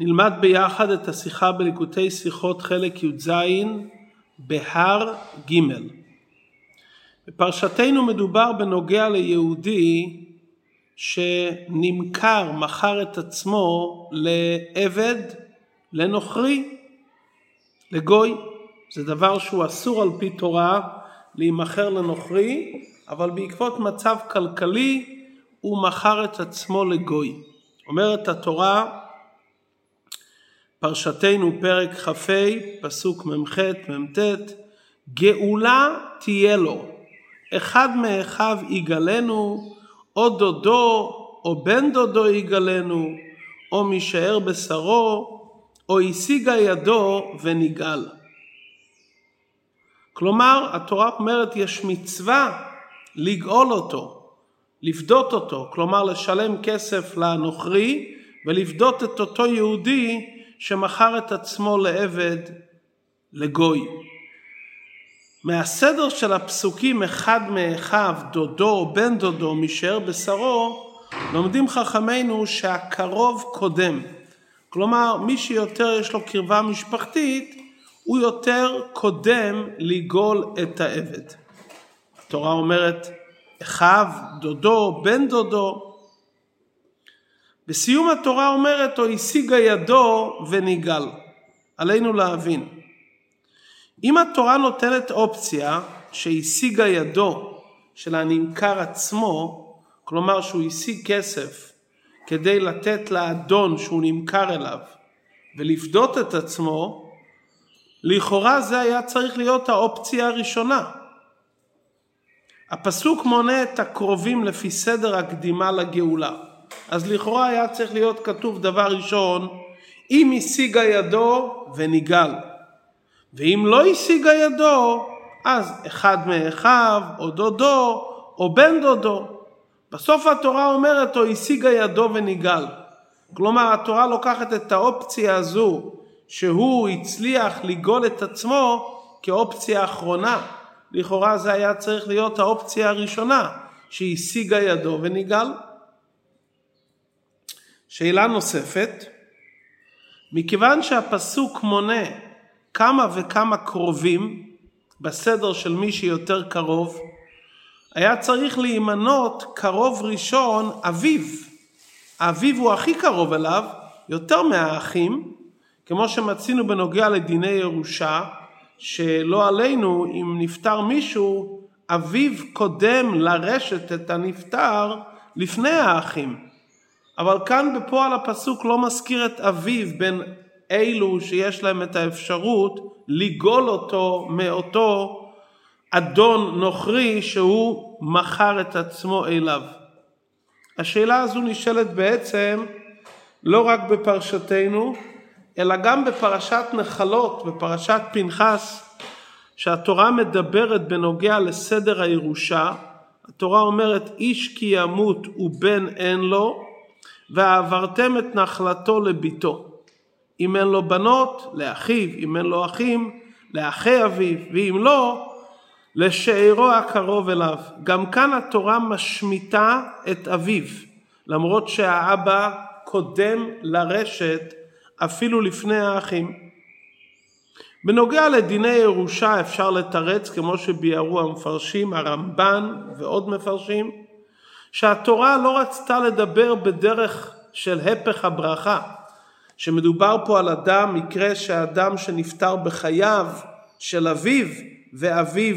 נלמד ביחד את השיחה בליקוטי שיחות חלק י"ז בהר ג'. בפרשתנו מדובר בנוגע ליהודי שנמכר, מכר את עצמו לעבד, לנוכרי, לגוי. זה דבר שהוא אסור על פי תורה להימכר לנוכרי, אבל בעקבות מצב כלכלי הוא מכר את עצמו לגוי. אומרת התורה פרשתנו פרק כ"ה, פסוק מ"ח, מ"ט, גאולה תהיה לו, אחד מאחיו יגלנו, או דודו, או בן דודו יגלנו, או משאר בשרו, או השיגה ידו ונגאל. כלומר, התורה אומרת יש מצווה לגאול אותו, לפדות אותו, כלומר לשלם כסף לנוכרי ולפדות את אותו יהודי שמכר את עצמו לעבד לגוי. מהסדר של הפסוקים אחד מאחיו, דודו או בן דודו, משאר בשרו, לומדים חכמינו שהקרוב קודם. כלומר, מי שיותר יש לו קרבה משפחתית, הוא יותר קודם לגאול את העבד. התורה אומרת אחיו, דודו, בן דודו, בסיום התורה אומרת, או השיגה ידו ונגאל. עלינו להבין. אם התורה נותנת אופציה שהשיגה ידו של הנמכר עצמו, כלומר שהוא השיג כסף כדי לתת לאדון שהוא נמכר אליו ולפדות את עצמו, לכאורה זה היה צריך להיות האופציה הראשונה. הפסוק מונה את הקרובים לפי סדר הקדימה לגאולה. אז לכאורה היה צריך להיות כתוב דבר ראשון, אם השיגה ידו ונגאל. ואם לא השיגה ידו, אז אחד מאחיו, או דודו, או בן דודו. בסוף התורה אומרת, או השיגה ידו ונגאל. כלומר, התורה לוקחת את האופציה הזו, שהוא הצליח לגאול את עצמו, כאופציה אחרונה. לכאורה זה היה צריך להיות האופציה הראשונה, שהשיגה ידו ונגאל. שאלה נוספת, מכיוון שהפסוק מונה כמה וכמה קרובים בסדר של מי שיותר קרוב, היה צריך להימנות קרוב ראשון אביו. האביו הוא הכי קרוב אליו, יותר מהאחים, כמו שמצינו בנוגע לדיני ירושה, שלא עלינו אם נפטר מישהו, אביו קודם לרשת את הנפטר לפני האחים. אבל כאן בפועל הפסוק לא מזכיר את אביו בין אלו שיש להם את האפשרות לגאול אותו מאותו אדון נוכרי שהוא מכר את עצמו אליו. השאלה הזו נשאלת בעצם לא רק בפרשתנו, אלא גם בפרשת נחלות, בפרשת פנחס, שהתורה מדברת בנוגע לסדר הירושה. התורה אומרת איש כי ימות ובן אין לו, ועברתם את נחלתו לביתו. אם אין לו בנות, לאחיו, אם אין לו אחים, לאחי אביו, ואם לא, לשארו הקרוב אליו. גם כאן התורה משמיטה את אביו, למרות שהאבא קודם לרשת אפילו לפני האחים. בנוגע לדיני ירושה אפשר לתרץ, כמו שביארו המפרשים, הרמב"ן ועוד מפרשים, שהתורה לא רצתה לדבר בדרך של הפך הברכה, שמדובר פה על אדם, מקרה שאדם שנפטר בחייו של אביו ואביו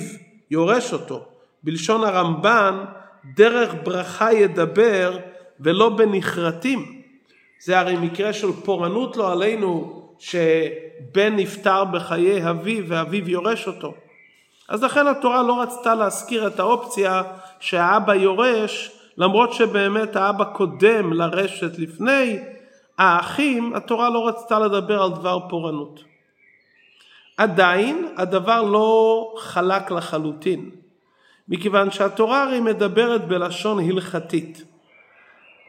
יורש אותו. בלשון הרמב"ן, דרך ברכה ידבר ולא בנחרטים. זה הרי מקרה של פורענות לא עלינו שבן נפטר בחיי אביו ואביו יורש אותו. אז לכן התורה לא רצתה להזכיר את האופציה שהאבא יורש למרות שבאמת האבא קודם לרשת לפני האחים, התורה לא רצתה לדבר על דבר פורענות. עדיין הדבר לא חלק לחלוטין, מכיוון שהתורה הרי מדברת בלשון הלכתית.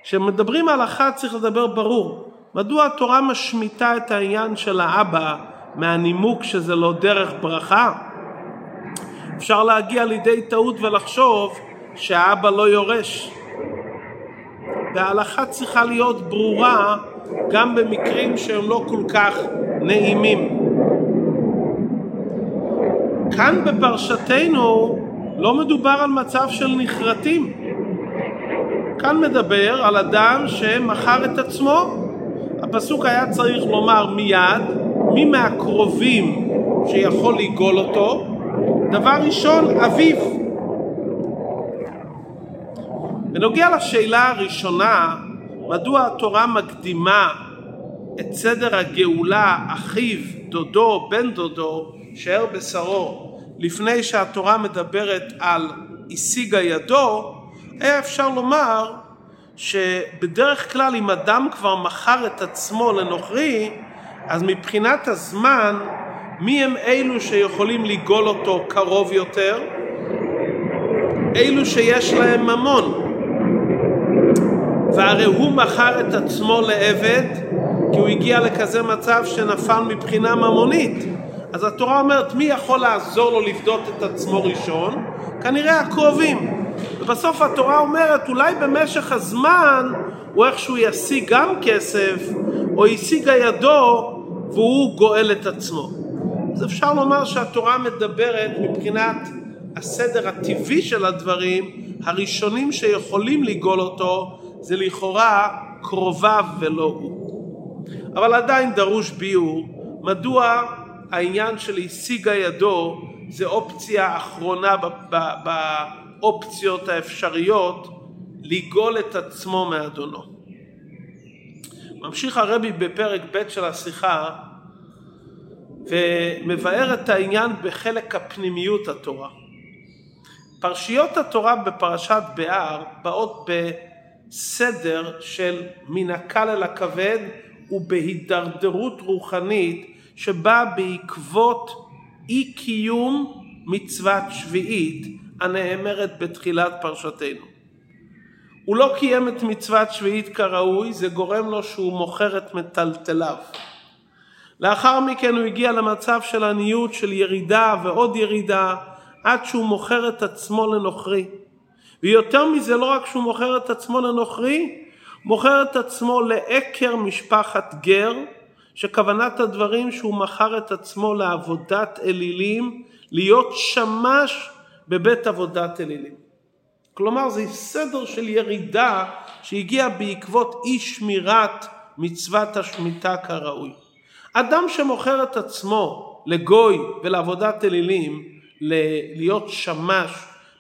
כשמדברים הלכה צריך לדבר ברור. מדוע התורה משמיטה את העניין של האבא מהנימוק שזה לא דרך ברכה? אפשר להגיע לידי טעות ולחשוב שהאבא לא יורש. וההלכה צריכה להיות ברורה גם במקרים שהם לא כל כך נעימים. כאן בפרשתנו לא מדובר על מצב של נחרטים. כאן מדבר על אדם שמכר את עצמו. הפסוק היה צריך לומר מיד, מי מהקרובים שיכול לגאול אותו? דבר ראשון, אביו. בנוגע לשאלה הראשונה, מדוע התורה מקדימה את סדר הגאולה, אחיו, דודו, בן דודו, שאר בשרו, לפני שהתורה מדברת על השיגה ידו, היה אפשר לומר שבדרך כלל אם אדם כבר מכר את עצמו לנוכרי, אז מבחינת הזמן, מי הם אלו שיכולים לגאול אותו קרוב יותר? אלו שיש להם ממון. והרי הוא מכר את עצמו לעבד כי הוא הגיע לכזה מצב שנפל מבחינה ממונית. אז התורה אומרת מי יכול לעזור לו לפדות את עצמו ראשון? כנראה הקרובים. ובסוף התורה אומרת אולי במשך הזמן הוא איכשהו ישיג גם כסף או השיגה ידו והוא גואל את עצמו. אז אפשר לומר שהתורה מדברת מבחינת הסדר הטבעי של הדברים, הראשונים שיכולים לגאול אותו זה לכאורה קרוביו ולא הוא. אבל עדיין דרוש ביור מדוע העניין של השיגה ידו זה אופציה אחרונה באופציות האפשריות לגאול את עצמו מאדונו. ממשיך הרבי בפרק ב' של השיחה ומבאר את העניין בחלק הפנימיות התורה. פרשיות התורה בפרשת בהר באות בסדר של מן הקל אל הכבד ובהידרדרות רוחנית שבאה בעקבות אי קיום מצוות שביעית הנאמרת בתחילת פרשתנו. הוא לא קיים את מצוות שביעית כראוי, זה גורם לו שהוא מוכר את מטלטליו. לאחר מכן הוא הגיע למצב של עניות, של ירידה ועוד ירידה, עד שהוא מוכר את עצמו לנוכרי. ויותר מזה, לא רק שהוא מוכר את עצמו לנוכרי, מוכר את עצמו לעקר משפחת גר, שכוונת הדברים שהוא מכר את עצמו לעבודת אלילים, להיות שמש בבית עבודת אלילים. כלומר זה סדר של ירידה שהגיע בעקבות אי שמירת מצוות השמיטה כראוי. אדם שמוכר את עצמו לגוי ולעבודת אלילים, להיות שמש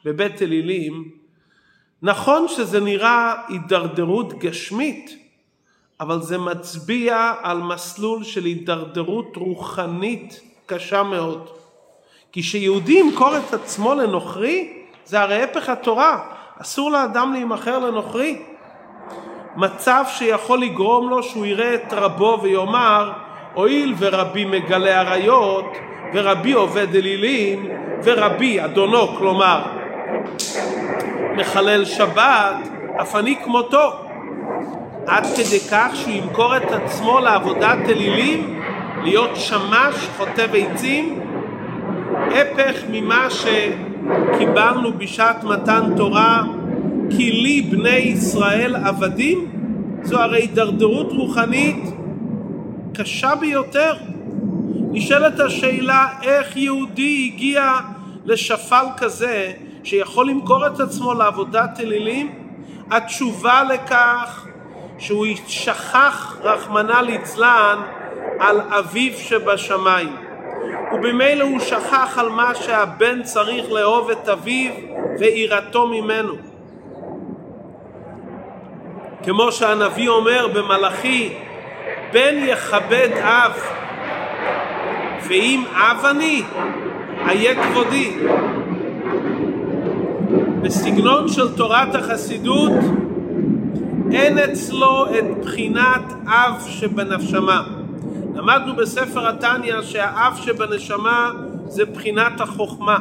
בבית אלילים, נכון שזה נראה הידרדרות גשמית, אבל זה מצביע על מסלול של הידרדרות רוחנית קשה מאוד. כי כשיהודי ימכור את עצמו לנוכרי, זה הרי הפך התורה. אסור לאדם להימכר לנוכרי. מצב שיכול לגרום לו שהוא יראה את רבו ויאמר, הואיל ורבי מגלה עריות, ורבי עובד אלילים, ורבי, אדונו, כלומר, מחלל שבת, אף אני כמותו. עד כדי כך שהוא ימכור את עצמו לעבודת אלילים, להיות שמש, חוטא ביצים, הפך ממה שקיבלנו בשעת מתן תורה, כי לי בני ישראל עבדים, זו הרי הידרדרות רוחנית קשה ביותר. נשאלת השאלה איך יהודי הגיע לשפל כזה שיכול למכור את עצמו לעבודת אלילים? התשובה לכך שהוא שכח, רחמנא ליצלן, על אביו שבשמיים. ובמילא הוא שכח על מה שהבן צריך לאהוב את אביו ויראתו ממנו. כמו שהנביא אומר במלאכי, בן יכבד אב, ואם אב אני, איה כבודי. בסגנון של תורת החסידות אין אצלו את בחינת אב שבנפשמה. למדנו בספר התניא שהאב שבנשמה זה בחינת החוכמה.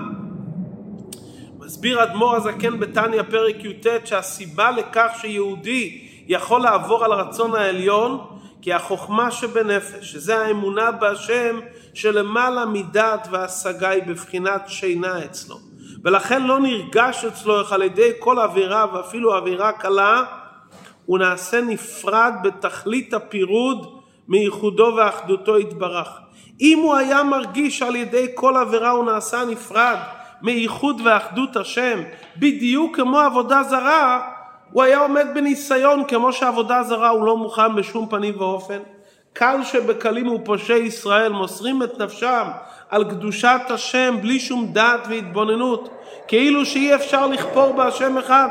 מסביר אדמו"ר הזקן בתניא פרק י"ט שהסיבה לכך שיהודי יכול לעבור על רצון העליון כי החוכמה שבנפש, שזה האמונה בהשם שלמעלה מדעת והשגה היא בבחינת שינה אצלו. ולכן לא נרגש אצלו איך על ידי כל עבירה ואפילו עבירה קלה הוא נעשה נפרד בתכלית הפירוד מייחודו ואחדותו יתברך. אם הוא היה מרגיש על ידי כל עבירה הוא נעשה נפרד מייחוד ואחדות השם, בדיוק כמו עבודה זרה, הוא היה עומד בניסיון כמו שעבודה זרה הוא לא מוכן בשום פנים ואופן. קל שבקלים ופושעי ישראל מוסרים את נפשם על קדושת השם בלי שום דעת והתבוננות, כאילו שאי אפשר לכפור בהשם אחד.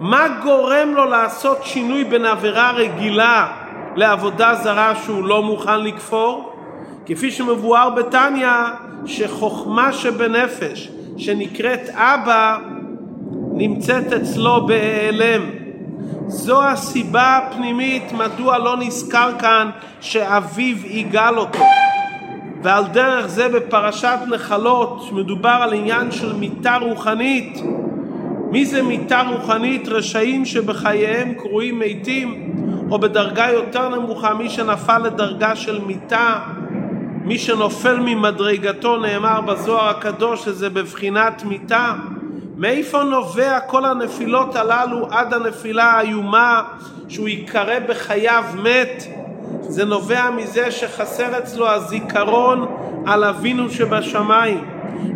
מה גורם לו לעשות שינוי בין עבירה רגילה לעבודה זרה שהוא לא מוכן לכפור? כפי שמבואר בתניא, שחוכמה שבנפש, שנקראת אבא, נמצאת אצלו בהיעלם. זו הסיבה הפנימית מדוע לא נזכר כאן שאביו יגאל אותו. ועל דרך זה בפרשת נחלות מדובר על עניין של מיתה רוחנית. מי זה מיתה רוחנית? רשעים שבחייהם קרויים מתים, או בדרגה יותר נמוכה מי שנפל לדרגה של מיתה, מי שנופל ממדרגתו נאמר בזוהר הקדוש שזה בבחינת מיתה. מאיפה נובע כל הנפילות הללו עד הנפילה האיומה שהוא ייקרא בחייו מת? זה נובע מזה שחסר אצלו הזיכרון על אבינו שבשמיים.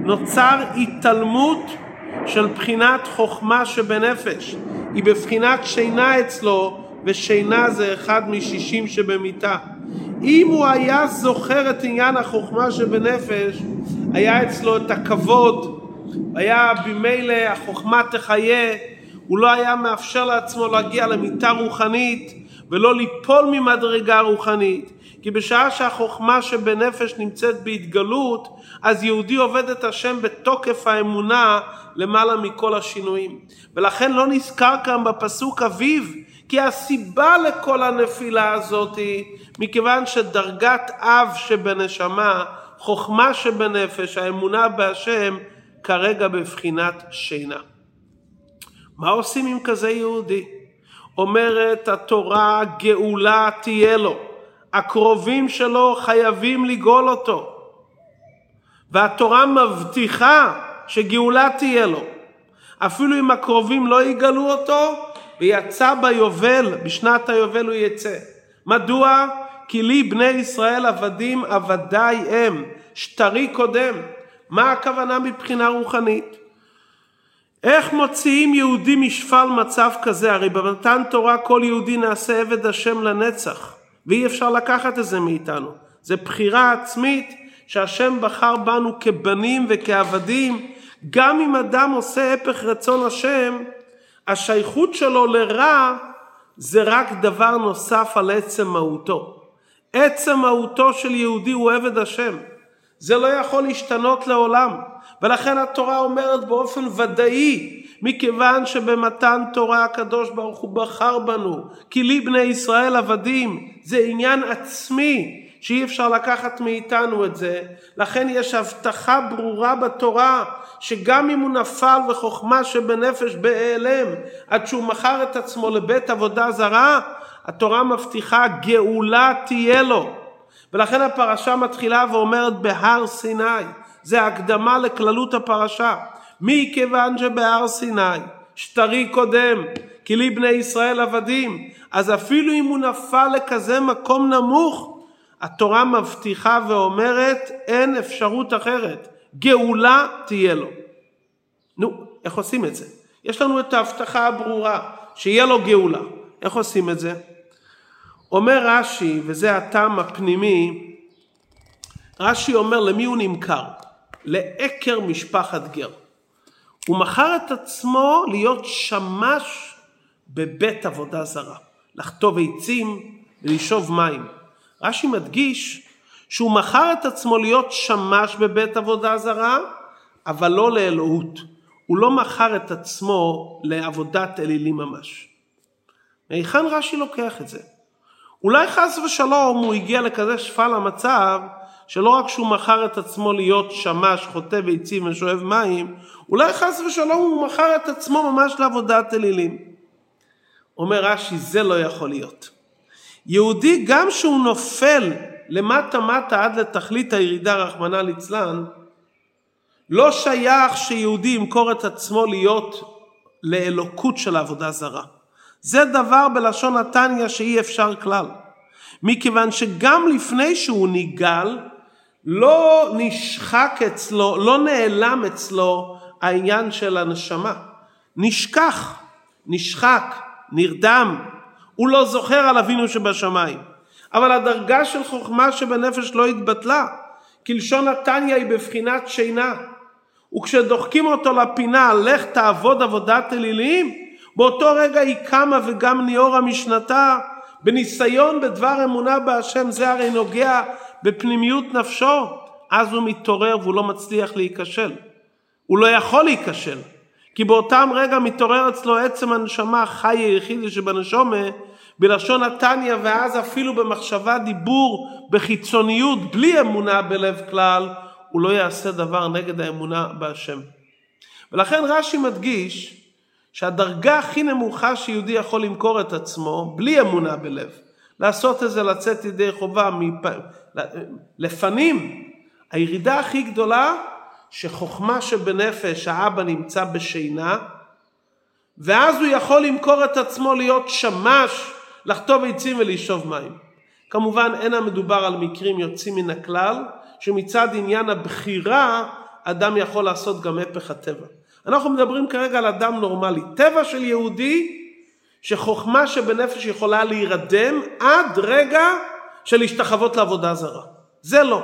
נוצר התעלמות של בחינת חוכמה שבנפש. היא בבחינת שינה אצלו, ושינה זה אחד משישים שבמיתה. אם הוא היה זוכר את עניין החוכמה שבנפש, היה אצלו את הכבוד, היה במילא החוכמה תחיה, הוא לא היה מאפשר לעצמו להגיע למיטה רוחנית ולא ליפול ממדרגה רוחנית. כי בשעה שהחוכמה שבנפש נמצאת בהתגלות, אז יהודי עובד את השם בתוקף האמונה למעלה מכל השינויים. ולכן לא נזכר כאן בפסוק אביו, כי הסיבה לכל הנפילה הזאת היא מכיוון שדרגת אב שבנשמה, חוכמה שבנפש, האמונה בהשם, כרגע בבחינת שינה. מה עושים עם כזה יהודי? אומרת התורה גאולה תהיה לו. הקרובים שלו חייבים לגאול אותו. והתורה מבטיחה שגאולה תהיה לו. אפילו אם הקרובים לא יגאלו אותו, ויצא ביובל, בשנת היובל הוא יצא. מדוע? כי לי בני ישראל עבדים עבדי הם, שטרי קודם. מה הכוונה מבחינה רוחנית? איך מוציאים יהודי משפל מצב כזה? הרי במתן תורה כל יהודי נעשה עבד השם לנצח, ואי אפשר לקחת את זה מאיתנו. זה בחירה עצמית שהשם בחר בנו כבנים וכעבדים. גם אם אדם עושה הפך רצון השם, השייכות שלו לרע זה רק דבר נוסף על עצם מהותו. עצם מהותו של יהודי הוא עבד השם. זה לא יכול להשתנות לעולם. ולכן התורה אומרת באופן ודאי, מכיוון שבמתן תורה הקדוש ברוך הוא בחר בנו, כי לי בני ישראל עבדים, זה עניין עצמי שאי אפשר לקחת מאיתנו את זה. לכן יש הבטחה ברורה בתורה שגם אם הוא נפל וחוכמה שבנפש בהיעלם עד שהוא מכר את עצמו לבית עבודה זרה, התורה מבטיחה גאולה תהיה לו. ולכן הפרשה מתחילה ואומרת בהר סיני. זה הקדמה לכללות הפרשה. מכיוון שבהר סיני שטרי קודם, כי לי בני ישראל עבדים, אז אפילו אם הוא נפל לכזה מקום נמוך, התורה מבטיחה ואומרת אין אפשרות אחרת, גאולה תהיה לו. נו, איך עושים את זה? יש לנו את ההבטחה הברורה, שיהיה לו גאולה. איך עושים את זה? אומר רש"י, וזה הטעם הפנימי, רש"י אומר למי הוא נמכר? לעקר משפחת גר. הוא מכר את עצמו להיות שמש בבית עבודה זרה, לחטוב עצים ולשאוב מים. רש"י מדגיש שהוא מכר את עצמו להיות שמש בבית עבודה זרה, אבל לא לאלוהות. הוא לא מכר את עצמו לעבודת אלילים ממש. מהיכן רש"י לוקח את זה? אולי חס ושלום הוא הגיע לכזה שפל המצב שלא רק שהוא מכר את עצמו להיות שמש, חוטא ביצים ושואב מים, אולי חס ושלום הוא מכר את עצמו ממש לעבודת אלילים. אומר רש"י, זה לא יכול להיות. יהודי גם שהוא נופל למטה מטה עד לתכלית הירידה רחמנא ליצלן, לא שייך שיהודי ימכור את עצמו להיות לאלוקות של עבודה זרה. זה דבר בלשון התניא שאי אפשר כלל. מכיוון שגם לפני שהוא ניגל, לא נשחק אצלו, לא נעלם אצלו העניין של הנשמה. נשכח, נשחק, נרדם, הוא לא זוכר על אבינו שבשמיים. אבל הדרגה של חוכמה שבנפש לא התבטלה, כלשון התניא היא בבחינת שינה. וכשדוחקים אותו לפינה, לך תעבוד עבודת אלילים, באותו רגע היא קמה וגם ניאורה משנתה, בניסיון בדבר אמונה בהשם, זה הרי נוגע בפנימיות נפשו, אז הוא מתעורר והוא לא מצליח להיכשל. הוא לא יכול להיכשל, כי באותם רגע מתעורר אצלו עצם הנשמה החי היחידי שבנשומה, בלשון התניא, ואז אפילו במחשבה דיבור בחיצוניות, בלי אמונה בלב כלל, הוא לא יעשה דבר נגד האמונה בהשם. ולכן רש"י מדגיש שהדרגה הכי נמוכה שיהודי יכול למכור את עצמו, בלי אמונה בלב, לעשות את זה לצאת ידי חובה. לפנים, הירידה הכי גדולה שחוכמה שבנפש האבא נמצא בשינה ואז הוא יכול למכור את עצמו להיות שמש, לחטוב עצים ולשאוב מים. כמובן אין המדובר על מקרים יוצאים מן הכלל, שמצד עניין הבחירה אדם יכול לעשות גם הפך הטבע. אנחנו מדברים כרגע על אדם נורמלי. טבע של יהודי שחוכמה שבנפש יכולה להירדם עד רגע של השתחוות לעבודה זרה. זה לא.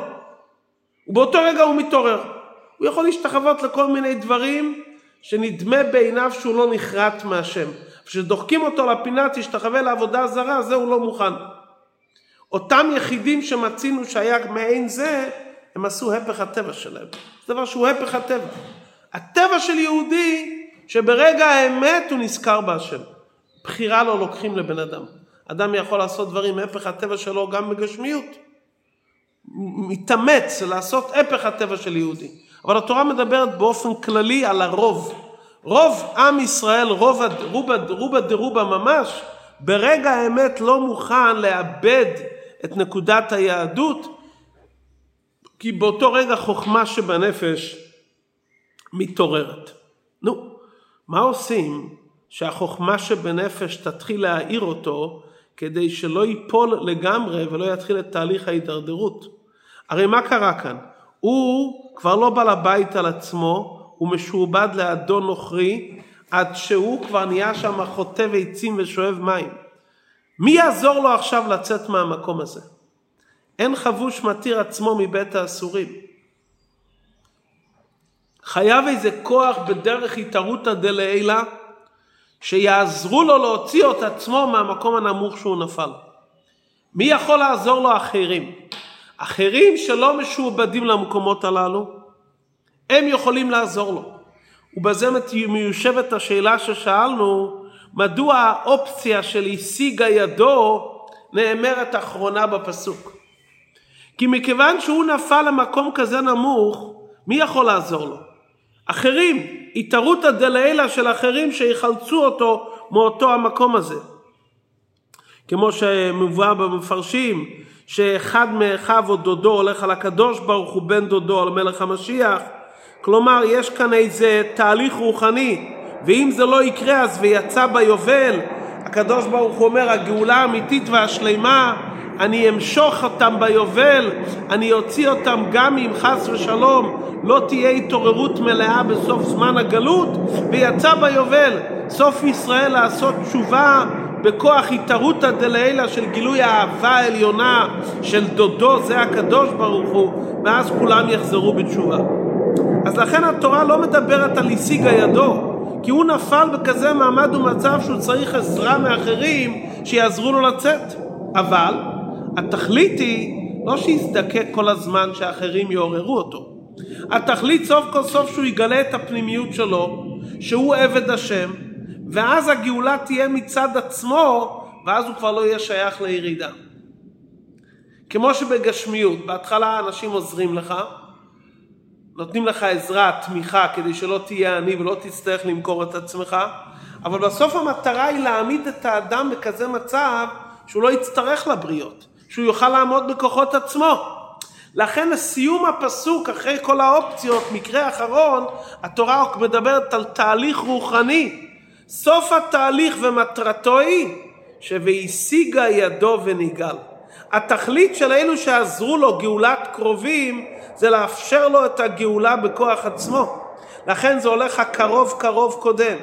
ובאותו רגע הוא מתעורר. הוא יכול להשתחוות לכל מיני דברים שנדמה בעיניו שהוא לא נחרט מהשם. כשדוחקים אותו לפינה תשתחווה לעבודה זרה, זה הוא לא מוכן. אותם יחידים שמצינו שהיה מעין זה, הם עשו הפך הטבע שלהם. זה דבר שהוא הפך הטבע. הטבע של יהודי שברגע האמת הוא נזכר בהשם. בחירה לא לוקחים לבן אדם. אדם יכול לעשות דברים הפך הטבע שלו גם בגשמיות. מתאמץ לעשות הפך הטבע של יהודי. אבל התורה מדברת באופן כללי על הרוב. רוב עם ישראל, רוב רובה, רובה דרובה ממש, ברגע האמת לא מוכן לאבד את נקודת היהדות, כי באותו רגע חוכמה שבנפש מתעוררת. נו, מה עושים שהחוכמה שבנפש תתחיל להאיר אותו כדי שלא ייפול לגמרי ולא יתחיל את תהליך ההידרדרות? הרי מה קרה כאן? הוא כבר לא בעל הבית על עצמו, הוא משועבד לאדון נוכרי עד שהוא כבר נהיה שם חוטב עצים ושואב מים. מי יעזור לו עכשיו לצאת מהמקום הזה? אין חבוש מתיר עצמו מבית האסורים. חייב איזה כוח בדרך התערותא דלעילא שיעזרו לו להוציא את עצמו מהמקום הנמוך שהוא נפל. מי יכול לעזור לו? אחרים. אחרים שלא משועבדים למקומות הללו, הם יכולים לעזור לו. ובזה מיושבת השאלה ששאלנו, מדוע האופציה של השיגה ידו נאמרת אחרונה בפסוק. כי מכיוון שהוא נפל למקום כזה נמוך, מי יכול לעזור לו? אחרים, התערותא דלעילא של אחרים שיחלצו אותו מאותו המקום הזה. כמו שמובא במפרשים, שאחד מאחיו או דודו הולך על הקדוש ברוך הוא בן דודו על מלך המשיח. כלומר, יש כאן איזה תהליך רוחני, ואם זה לא יקרה אז ויצא ביובל, הקדוש ברוך הוא אומר, הגאולה האמיתית והשלמה אני אמשוך אותם ביובל, אני אוציא אותם גם אם חס ושלום לא תהיה התעוררות מלאה בסוף זמן הגלות, ויצא ביובל, סוף ישראל לעשות תשובה בכוח התערותא דלעילא של גילוי האהבה העליונה של דודו, זה הקדוש ברוך הוא, ואז כולם יחזרו בתשובה. אז לכן התורה לא מדברת על השיג הידו, כי הוא נפל בכזה מעמד ומצב שהוא צריך עזרה מאחרים שיעזרו לו לצאת. אבל התכלית היא לא שיזדקק כל הזמן שאחרים יעוררו אותו. התכלית סוף כל סוף שהוא יגלה את הפנימיות שלו, שהוא עבד השם, ואז הגאולה תהיה מצד עצמו, ואז הוא כבר לא יהיה שייך לירידה. כמו שבגשמיות, בהתחלה אנשים עוזרים לך, נותנים לך עזרה, תמיכה, כדי שלא תהיה עני ולא תצטרך למכור את עצמך, אבל בסוף המטרה היא להעמיד את האדם בכזה מצב שהוא לא יצטרך לבריות. שהוא יוכל לעמוד בכוחות עצמו. לכן לסיום הפסוק, אחרי כל האופציות, מקרה אחרון, התורה מדברת על תהליך רוחני. סוף התהליך ומטרתו היא ש"והשיגה ידו ונגאל". התכלית של אלו שעזרו לו גאולת קרובים זה לאפשר לו את הגאולה בכוח עצמו. לכן זה הולך הקרוב קרוב קודם.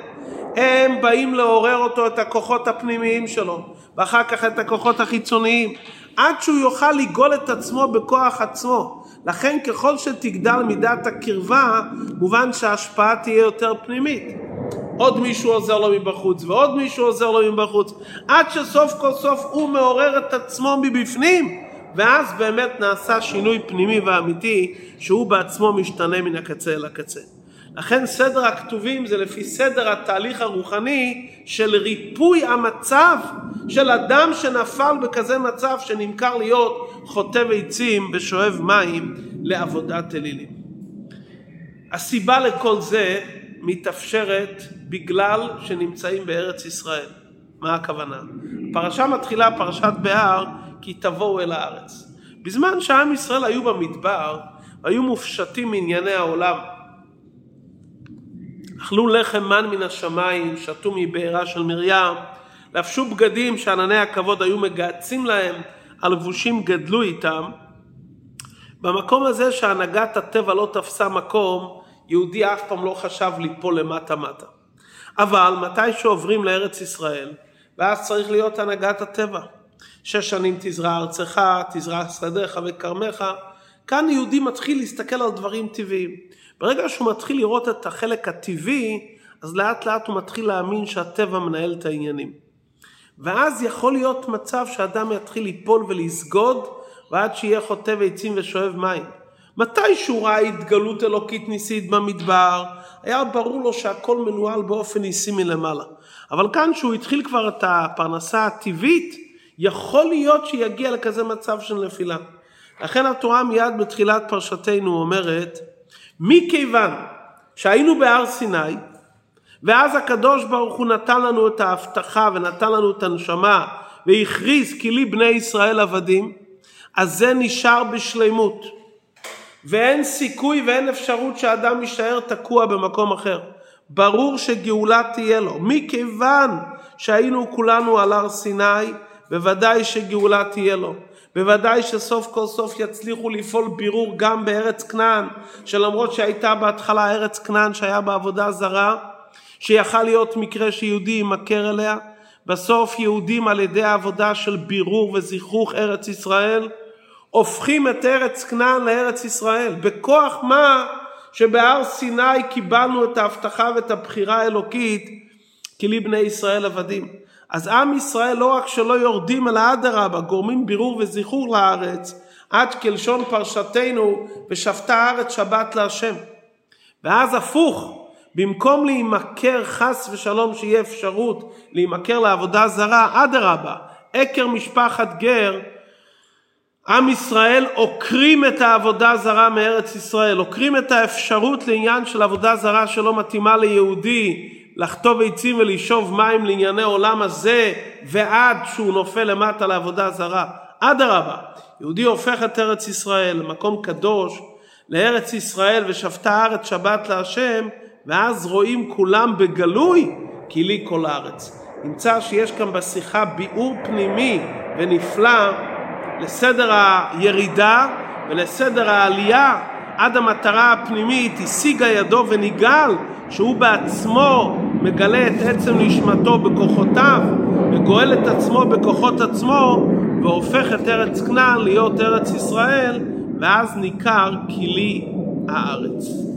הם באים לעורר אותו את הכוחות הפנימיים שלו, ואחר כך את הכוחות החיצוניים, עד שהוא יוכל לגאול את עצמו בכוח עצמו. לכן ככל שתגדל מידת הקרבה, מובן שההשפעה תהיה יותר פנימית. עוד מישהו עוזר לו מבחוץ, ועוד מישהו עוזר לו מבחוץ, עד שסוף כל סוף הוא מעורר את עצמו מבפנים, ואז באמת נעשה שינוי פנימי ואמיתי, שהוא בעצמו משתנה מן הקצה אל הקצה. לכן סדר הכתובים זה לפי סדר התהליך הרוחני של ריפוי המצב של אדם שנפל בכזה מצב שנמכר להיות חוטב עצים ושואב מים לעבודת אלילים. הסיבה לכל זה מתאפשרת בגלל שנמצאים בארץ ישראל. מה הכוונה? הפרשה מתחילה פרשת בהר כי תבואו אל הארץ. בזמן שעם ישראל היו במדבר, היו מופשטים מענייני העולם. אכלו לחם מן מן השמיים, שתו מבארה של מרים, לבשו בגדים שענני הכבוד היו מגהצים להם, הלבושים גדלו איתם. במקום הזה שהנהגת הטבע לא תפסה מקום, יהודי אף פעם לא חשב ליפול למטה מטה. אבל מתי שעוברים לארץ ישראל, ואז צריך להיות הנהגת הטבע. שש שנים תזרע ארצך, תזרע שדיך וכרמך. כאן יהודי מתחיל להסתכל על דברים טבעיים. ברגע שהוא מתחיל לראות את החלק הטבעי, אז לאט לאט הוא מתחיל להאמין שהטבע מנהל את העניינים. ואז יכול להיות מצב שאדם יתחיל ליפול ולסגוד, ועד שיהיה חוטב עצים ושואב מים. מתי שהוא ראה התגלות אלוקית ניסית במדבר, היה ברור לו שהכל מנוהל באופן ניסי מלמעלה. אבל כאן שהוא התחיל כבר את הפרנסה הטבעית, יכול להיות שיגיע לכזה מצב של נפילה. לכן התורה מיד בתחילת פרשתנו אומרת, מכיוון שהיינו בהר סיני, ואז הקדוש ברוך הוא נתן לנו את ההבטחה ונתן לנו את הנשמה והכריז כי לי בני ישראל עבדים, אז זה נשאר בשלמות. ואין סיכוי ואין אפשרות שאדם יישאר תקוע במקום אחר. ברור שגאולה תהיה לו. מכיוון שהיינו כולנו על הר סיני, בוודאי שגאולה תהיה לו. בוודאי שסוף כל סוף יצליחו לפעול בירור גם בארץ כנען, שלמרות שהייתה בהתחלה ארץ כנען שהיה בעבודה זרה, שיכל להיות מקרה שיהודי יימכר אליה, בסוף יהודים על ידי העבודה של בירור וזיכוך ארץ ישראל, הופכים את ארץ כנען לארץ ישראל. בכוח מה שבהר סיני קיבלנו את ההבטחה ואת הבחירה האלוקית כי לי בני ישראל עבדים. אז עם ישראל לא רק שלא יורדים אלא אדרבה, גורמים בירור וזיכור לארץ, עד כלשון פרשתנו ושבתה הארץ שבת להשם. ואז הפוך, במקום להימכר חס ושלום שיהיה אפשרות להימכר לעבודה זרה, אדרבה, עקר משפחת גר, עם ישראל עוקרים את העבודה זרה מארץ ישראל, עוקרים את האפשרות לעניין של עבודה זרה שלא מתאימה ליהודי לחטוב עצים ולשאוב מים לענייני עולם הזה ועד שהוא נופל למטה לעבודה זרה. אדרבה, יהודי הופך את ארץ ישראל למקום קדוש, לארץ ישראל ושבתה הארץ שבת להשם ואז רואים כולם בגלוי כי לי כל הארץ. נמצא שיש כאן בשיחה ביאור פנימי ונפלא לסדר הירידה ולסדר העלייה עד המטרה הפנימית השיגה ידו ונגאל שהוא בעצמו מגלה את עצם נשמתו בכוחותיו וגואל את עצמו בכוחות עצמו והופך את ארץ כנען להיות ארץ ישראל ואז ניכר כי לי הארץ.